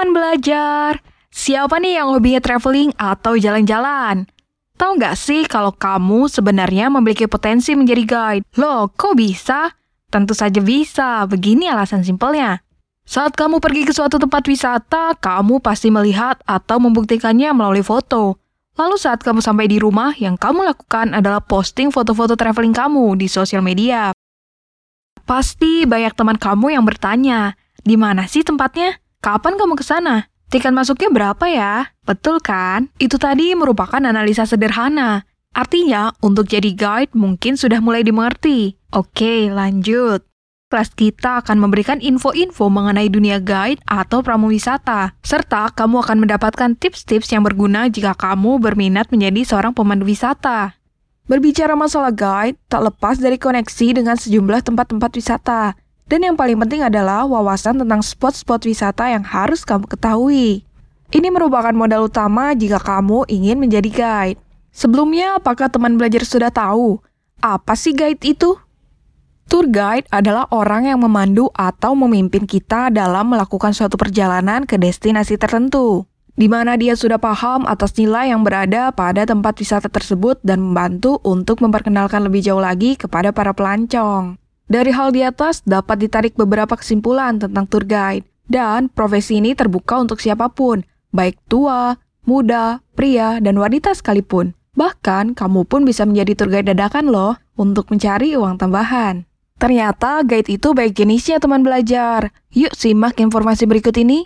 teman belajar, siapa nih yang hobinya traveling atau jalan-jalan? Tahu nggak sih kalau kamu sebenarnya memiliki potensi menjadi guide? Loh, kok bisa? Tentu saja bisa, begini alasan simpelnya. Saat kamu pergi ke suatu tempat wisata, kamu pasti melihat atau membuktikannya melalui foto. Lalu saat kamu sampai di rumah, yang kamu lakukan adalah posting foto-foto traveling kamu di sosial media. Pasti banyak teman kamu yang bertanya, di mana sih tempatnya? Kapan kamu ke sana? Tiket masuknya berapa ya? Betul kan? Itu tadi merupakan analisa sederhana. Artinya, untuk jadi guide mungkin sudah mulai dimengerti. Oke, lanjut. Kelas kita akan memberikan info-info mengenai dunia guide atau pramuwisata, serta kamu akan mendapatkan tips-tips yang berguna jika kamu berminat menjadi seorang pemandu wisata. Berbicara masalah guide, tak lepas dari koneksi dengan sejumlah tempat-tempat wisata. Dan yang paling penting adalah wawasan tentang spot-spot wisata yang harus kamu ketahui. Ini merupakan modal utama jika kamu ingin menjadi guide. Sebelumnya, apakah teman belajar sudah tahu apa sih guide itu? Tour guide adalah orang yang memandu atau memimpin kita dalam melakukan suatu perjalanan ke destinasi tertentu di mana dia sudah paham atas nilai yang berada pada tempat wisata tersebut dan membantu untuk memperkenalkan lebih jauh lagi kepada para pelancong. Dari hal di atas dapat ditarik beberapa kesimpulan tentang tour guide, dan profesi ini terbuka untuk siapa pun, baik tua, muda, pria, dan wanita sekalipun. Bahkan, kamu pun bisa menjadi tour guide dadakan loh untuk mencari uang tambahan. Ternyata guide itu baik jenisnya teman belajar. Yuk simak informasi berikut ini.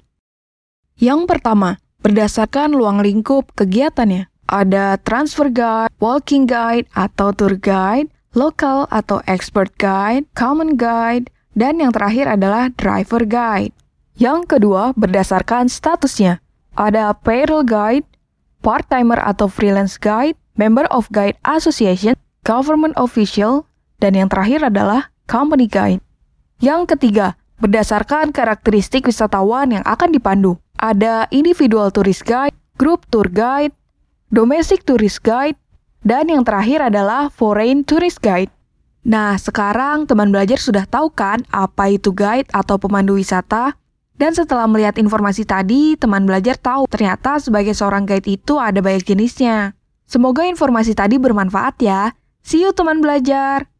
Yang pertama, berdasarkan luang lingkup kegiatannya. Ada transfer guide, walking guide atau tour guide, local atau expert guide, common guide, dan yang terakhir adalah driver guide. Yang kedua, berdasarkan statusnya. Ada payroll guide, part-timer atau freelance guide, member of guide association, government official, dan yang terakhir adalah company guide. Yang ketiga, berdasarkan karakteristik wisatawan yang akan dipandu. Ada individual tourist guide, group tour guide, domestic tourist guide, dan yang terakhir adalah foreign tourist guide. Nah, sekarang teman belajar sudah tahu kan apa itu guide atau pemandu wisata? Dan setelah melihat informasi tadi, teman belajar tahu ternyata sebagai seorang guide itu ada banyak jenisnya. Semoga informasi tadi bermanfaat ya. See you teman belajar.